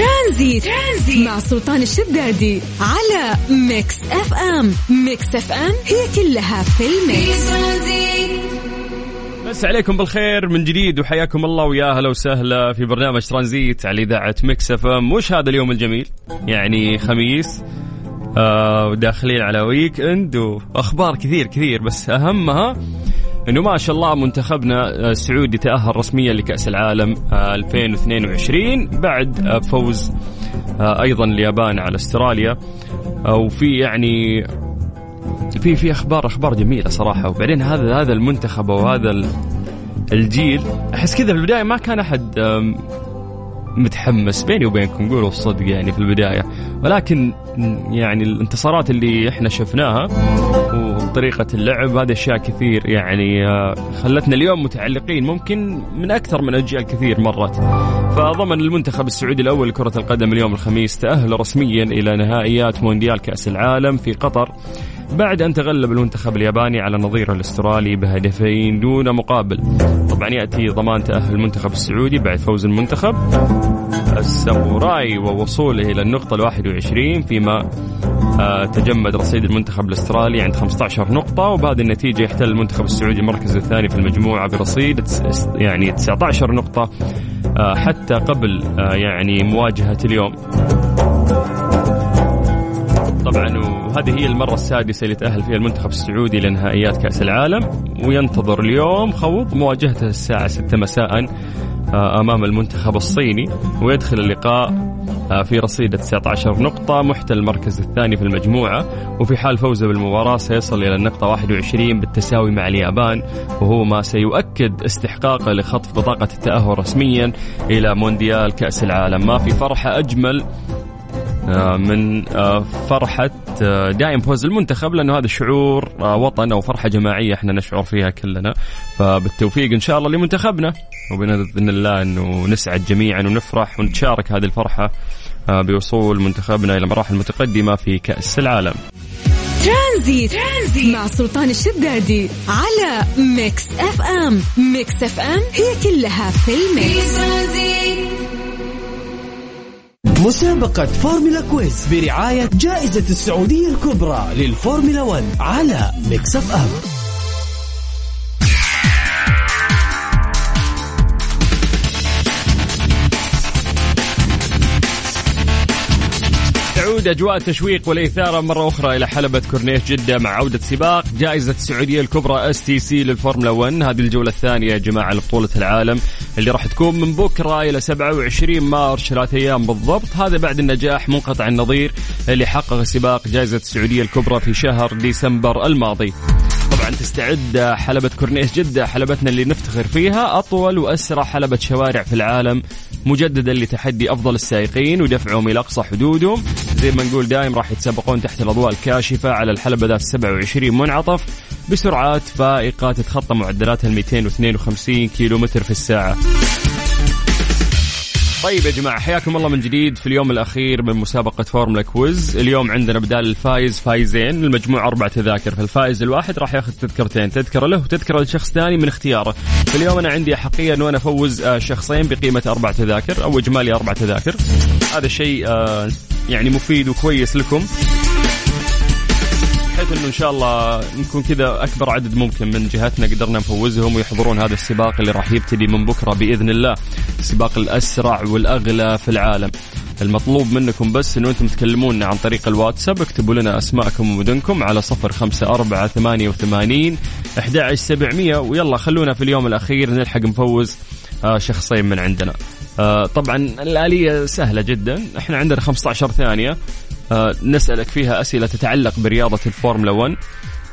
ترانزيت, ترانزيت. مع سلطان الشدادي على Mix FM. Mix FM هي كلها في ال mix. بس عليكم بالخير من جديد وحياكم الله ويا أهلا وسهلا في برنامج ترانزيت على إذاعة Mix FM. وش هذا اليوم الجميل؟ يعني خميس. آه وداخلين على weekend وأخبار كثير كثير بس أهمها إنه ما شاء الله منتخبنا السعودي تأهل رسميا لكأس العالم 2022 بعد آه، فوز آه، أيضا اليابان على أستراليا. وفي يعني في في أخبار أخبار جميلة صراحة. وبعدين هذا هذا المنتخب وهذا الجيل أحس كذا في البداية ما كان أحد متحمس بيني وبينكم قولوا الصدق يعني في البداية. ولكن يعني الانتصارات اللي إحنا شفناها وطريقة اللعب هذه أشياء كثير يعني آه، خلتنا اليوم متعلقين ممكن من أكثر من أجيال كثير مرت. فضمن المنتخب السعودي الأول لكرة القدم اليوم الخميس تأهل رسميا إلى نهائيات مونديال كأس العالم في قطر. بعد أن تغلب المنتخب الياباني على نظيره الأسترالي بهدفين دون مقابل. طبعا يأتي ضمان تأهل المنتخب السعودي بعد فوز المنتخب. الساموراي ووصوله إلى النقطة الواحد وعشرين فيما آه، تجمد رصيد المنتخب الأسترالي عند 15 نقطة وبهذه النتيجة يحتل المنتخب السعودي المركز الثاني في المجموعة برصيد يعني 19 نقطة آه، حتى قبل آه، يعني مواجهة اليوم. طبعا وهذه هي المرة السادسة اللي تأهل فيها المنتخب السعودي لنهائيات كأس العالم وينتظر اليوم خوض مواجهته الساعة 6 مساء آه، أمام المنتخب الصيني ويدخل اللقاء آه، في رصيد 19 نقطة محتل المركز الثاني في المجموعة وفي حال فوزه بالمباراة سيصل إلى النقطة 21 بالتساوي مع اليابان وهو ما سيؤكد استحقاقه لخطف بطاقة التأهل رسميا إلى مونديال كأس العالم. ما في فرحة أجمل من آه، فرحة آه، دائم فوز المنتخب لأنه هذا شعور وطن أو فرحة جماعية إحنا نشعر فيها كلنا. فبالتوفيق إن شاء الله لمنتخبنا. وبإذن الله أنه نسعد جميعا ونفرح ونتشارك هذه الفرحة بوصول منتخبنا إلى مراحل متقدمة في كأس العالم. ترانزيت, ترانزيت مع سلطان الشدادي على Mix FM. Mix FM هي كلها في ال mix. مسابقة فورمولا quiz برعاية جائزة السعودية الكبرى للفورمولا 1 على Mix FM. تعود أجواء التشويق والإثارة مرة أخرى إلى حلبة كورنيش جدة مع عودة سباق. جائزة السعودية الكبرى STC للفورمولا 1 هذه الجولة الثانية يا جماعة لبطولة العالم اللي راح تكون من بكرة إلى 27 مارس ثلاث أيام بالضبط. هذا بعد النجاح منقطع النظير اللي حقق سباق جائزة السعودية الكبرى في شهر ديسمبر الماضي. طبعا تستعد حلبة كورنيش جدة حلبتنا اللي نفتخر فيها. أطول وأسرع حلبة شوارع في العالم مجددا لتحدي أفضل السائقين ودفعهم إلى أقصى حدودهم. زي ما نقول دايم راح يتسابقون تحت الأضواء الكاشفة على الحلبة ذات 27 منعطف بسرعات فائقة تتخطى معدلاتها ال 252 كيلومتر في الساعة. طيب يا جماعة حياكم الله من جديد في اليوم الأخير من مسابقة فورمولا quiz. اليوم عندنا بدال الفايز فايزين المجموع أربع تذاكر. فالفائز الواحد راح ياخذ تذكرتين تذكرة له وتذكرة لشخص ثاني من اختياره. فاليوم أنا عندي أحقية أنه أنا أفوز آه، شخصين بقيمة أربع تذاكر أو إجمالي أربع تذاكر. هذا شيء آه، يعني مفيد وكويس لكم. بحيث إنه إن شاء الله نكون كذا أكبر عدد ممكن من جهتنا قدرنا نفوزهم ويحضرون هذا السباق اللي راح يبتدي من بكرة بإذن الله. السباق الأسرع والأغلى في العالم. المطلوب منكم بس إنه أنتم تكلمونا عن طريق الواتساب اكتبوا لنا أسماءكم ومدنكم على صفر خمسة أربعة ثمانية وثمانين أحد سبعمية. ويلا خلونا في اليوم الأخير نلحق نفوز آه، شخصين من عندنا. آه، طبعا الآلية سهلة جدا. إحنا عندنا 15 ثانية. آه، نسألك فيها أسئلة تتعلق برياضة الفورمولا 1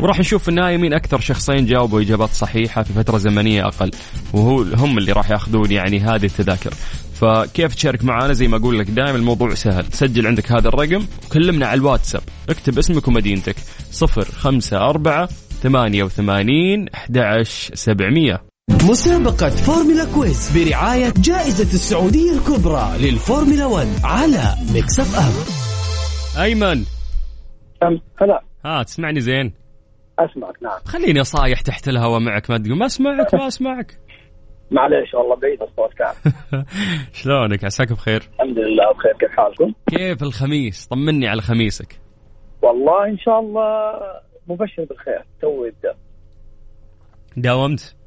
وراح نشوف في النهايه مين أكثر شخصين جاوبوا إجابات صحيحة في فترة زمنية أقل. وهو هم اللي راح يأخذون يعني هذه التذاكر. فكيف تشارك معنا زي ما أقول لك دائما الموضوع سهل. سجل عندك هذا الرقم. وكلمنا على الواتساب. اكتب اسمك ومدينتك. 054 88 11700 مسابقة فورمولا quiz برعاية جائزة السعودية الكبرى للفورمولا 1 على Mix FM أيمن. هلا. ها تسمعني زين؟ أسمعك نعم. خليني صايح تحت الهواء معك ما تقول ما أسمعك ما أسمعك. معليش والله بعيد الصوت كان. شلونك؟ عساك بخير؟ الحمد لله بخير. كيف حالكم؟ كيف الخميس؟ طمني على خميسك. والله إن شاء الله مبشر بالخير تو يبدأ. داومت؟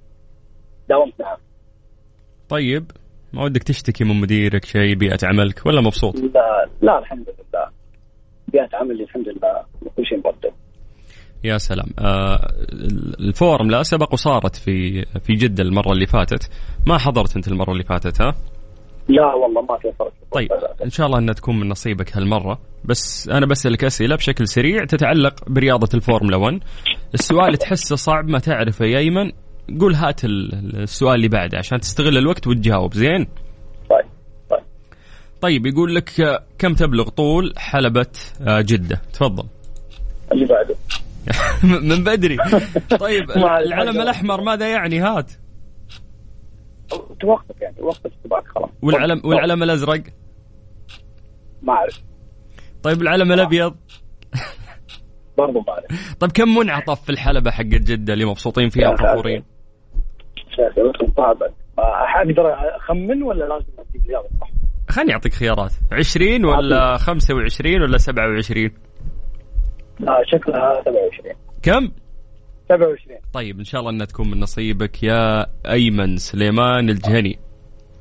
داومت نعم طيب ما ودك تشتكي من مديرك شيء بيئة عملك ولا مبسوط؟ لا لا الحمد لله. بيئة عملي الحمد لله كل شيء مرتب. يا سلام. آه الفورمولا سبق وصارت في في جدة المرة اللي فاتت. ما حضرت أنت المرة اللي فاتت ها؟ لا والله ما في فرق. طيب إن شاء الله أنها تكون من نصيبك هالمرة. بس أنا بسألك أسئلة بشكل سريع تتعلق برياضة الفورمولا 1 السؤال تحسه صعب ما تعرفه يا إيمن. قول هات السؤال اللي بعده عشان تستغل الوقت وتجاوب زين؟ طيب طيب. طيب يقول لك آه، كم تبلغ طول حلبة آه، جدة؟ تفضل. اللي بعده. من بدري. طيب العلم الأحمر ماذا يعني؟ هات. توقف يعني وقف استباك خلاص. والعلم والعلم الأزرق؟ ما أعرف. طيب العلم الأبيض؟ برضو ما أعرف. طيب كم منعطف في الحلبة حقت جدة اللي مبسوطين فيها وفخورين؟ أقدر أخمن ولا لازم اديك اجابه صح؟ خليني أعطيك خيارات. 20 ولا 25 ولا 27 لا شكلها 27 كم؟ 27 طيب إن شاء الله انها تكون من نصيبك يا أيمن سليمان الجهني.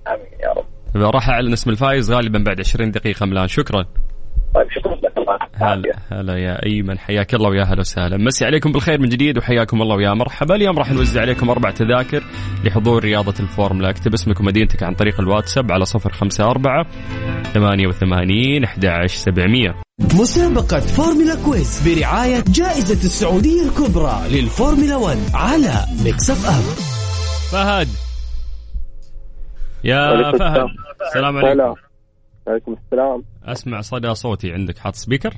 آمين يا رب. راح أعلن اسم الفايز غالبا بعد 20 دقيقة من الآن شكرا. طيب شكرا. لك هلا هلا يا أيمن حياك الله ويا أهلا وسهلا. مسي عليكم بالخير من جديد وحياكم الله ويا مرحبا. اليوم راح نوزع عليكم أربع تذاكر لحضور رياضة الفورمولا. اكتب اسمك ومدينتك عن طريق الواتساب على 054 88 11700 مسابقة Formula Quiz برعاية جائزة السعودية الكبرى للفورمولا 1 على Mix FM فهد. يا فهد. السلام. عليكم. عليكم السلام أسمع صدى صوتي عندك حاط speaker؟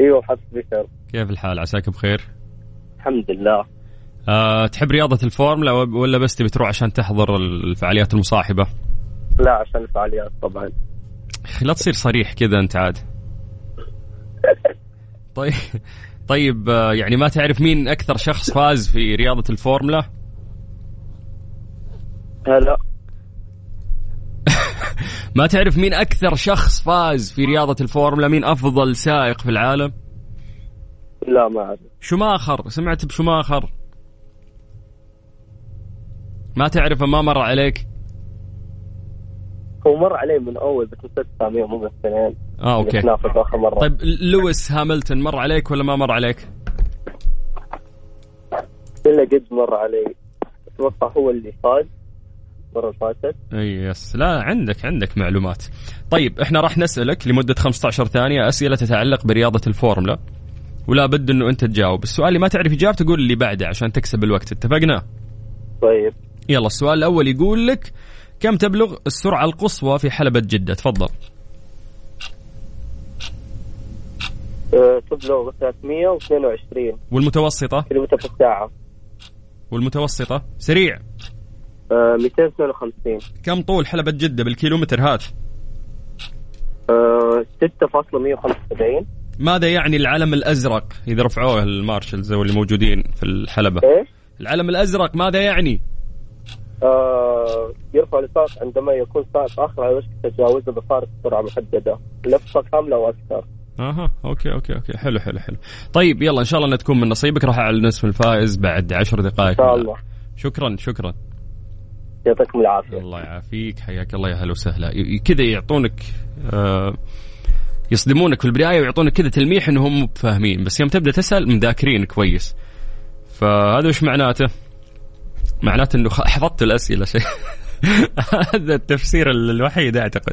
إيوه حاط speaker كيف الحال عساك بخير؟ الحمد لله أه تحب رياضة الفورمولا ولا بس تبي تروح عشان تحضر الفعاليات المصاحبة؟ لا عشان الفعاليات طبعا لا تصير صريح كذا أنت عاد طيب طيب آه، يعني ما تعرف مين أكثر شخص فاز في رياضة الفورمولا؟ لا ما تعرف مين أكثر شخص فاز في رياضة الفورمولا؟ مين أفضل سائق في العالم؟ لا ما أعرف. شوماخر. سمعت بشوماخر. ما تعرفه ما مر عليك؟ هو مر علي من أول بس نسيت اساميه مو بس اثنين. آه okay. آخر مرة. طيب لويس هاملتون مر عليك ولا ما مر عليك؟ إلا قد مر علي. أتوقع هو اللي فاز. المرة فاتت. إي yes. لا عندك عندك معلومات. طيب إحنا راح نسألك لمدة 15 ثانية أسئلة تتعلق برياضة الفورمولا ولا بد إنه أنت تجاوب. السؤال اللي ما تعرف إجابته قول اللي بعده عشان تكسب الوقت. اتفقنا؟ طيب. يلا السؤال الأول يقول لك كم تبلغ السرعة القصوى في حلبة جدة؟ تفضل. أه، تبلغ 322 والمتوسطة؟ كيلومتر في الساعة. والمتوسطة؟ سريع. 252 كم طول حلبة جدة بالكيلومتر هات؟ 6.175 آه، ماذا يعني العلم الأزرق؟ إذا رفعوه المارشلز أو اللي موجودين في الحلبة؟ إيش؟ العلم الأزرق ماذا يعني؟ آه يرفع السائق عندما يكون سائق آخر على وشك تجاوزه بفارق سرعة محددة. لفه كاملة وأكثر. أها okay okay okay. حلو حلو حلو. طيب يلا إن شاء الله إنها تكون من نصيبك. راح أعلن اسم الفائز بعد عشر دقائق. إن شاء الله. شكرا شكرا. يعطيكم العافية. الله يعافيك حياك الله يا هلا وسهلا. كذا يعطونك آه يصدمونك في البداية ويعطونك كذا تلميح انهم مو فاهمين بس يوم تبدأ تسأل مذاكرين كويس. فهذا وش معناته؟ معناته إنه حفظت الأسئلة شيء. هذا التفسير الوحيد أعتقد.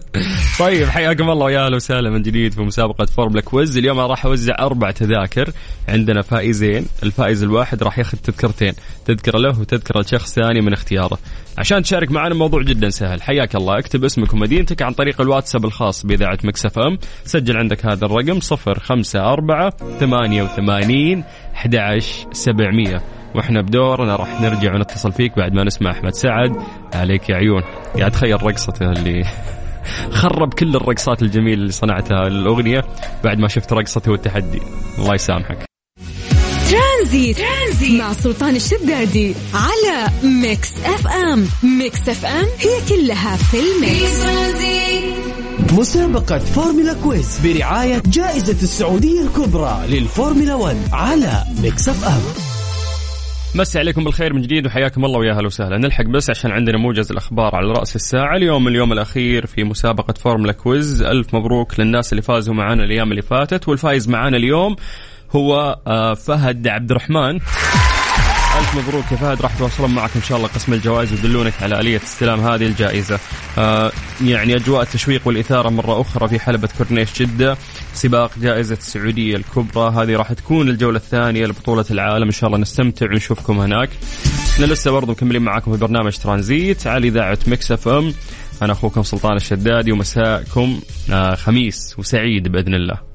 طيب حياكم الله ويا أهلا وسهلا من جديد في مسابقة Formula Quiz اليوم راح أوزع أربع تذاكر. عندنا فائزين. الفائز الواحد راح ياخذ تذكرتين. تذكرة له وتذكرة لشخص ثاني من اختياره. عشان تشارك معنا الموضوع جدا سهل. حياك الله. اكتب اسمك ومدينتك عن طريق الواتساب الخاص بإذاعة Mix FM. سجل عندك هذا الرقم 054 88 11700 وإحنا بدورنا راح نرجع ونتصل فيك بعد ما نسمع أحمد سعد. عليك يا عيون. قاعد تخيل رقصته اللي خرب كل الرقصات الجميلة اللي صنعتها الأغنية بعد ما شفت رقصته والتحدي. الله يسامحك. ترانزيت, ترانزيت. مع سلطان الشدادي على Mix FM. Mix FM هي كلها في ال mix. مسابقة Formula Quiz برعاية جائزة السعودية الكبرى للفورمولا 1 على Mix FM. مسي عليكم بالخير من جديد وحياكم الله ويا أهلا وسهلا. نلحق بس عشان عندنا موجز الأخبار على رأس الساعة. اليوم اليوم الأخير في مسابقة Formula Quiz. ألف مبروك للناس اللي فازوا معنا الأيام اللي فاتت. والفايز معنا اليوم هو آه، فهد عبد الرحمن ألف مبروك يا فهد. راح يتواصلون معك إن شاء الله قسم الجوائز ويدلونك على آلية استلام هذه الجائزة. آه يعني أجواء التشويق والإثارة مرة أخرى في حلبة كورنيش جدة. سباق جائزة السعودية الكبرى. هذه راح تكون الجولة الثانية لبطولة العالم. إن شاء الله نستمتع ونشوفكم هناك. إحنا لسه برضو مكملين معاكم في برنامج ترانزيت. على إذاعة Mix FM. أنا أخوكم سلطان الشدادي. ومساءكم آه خميس وسعيد بإذن الله.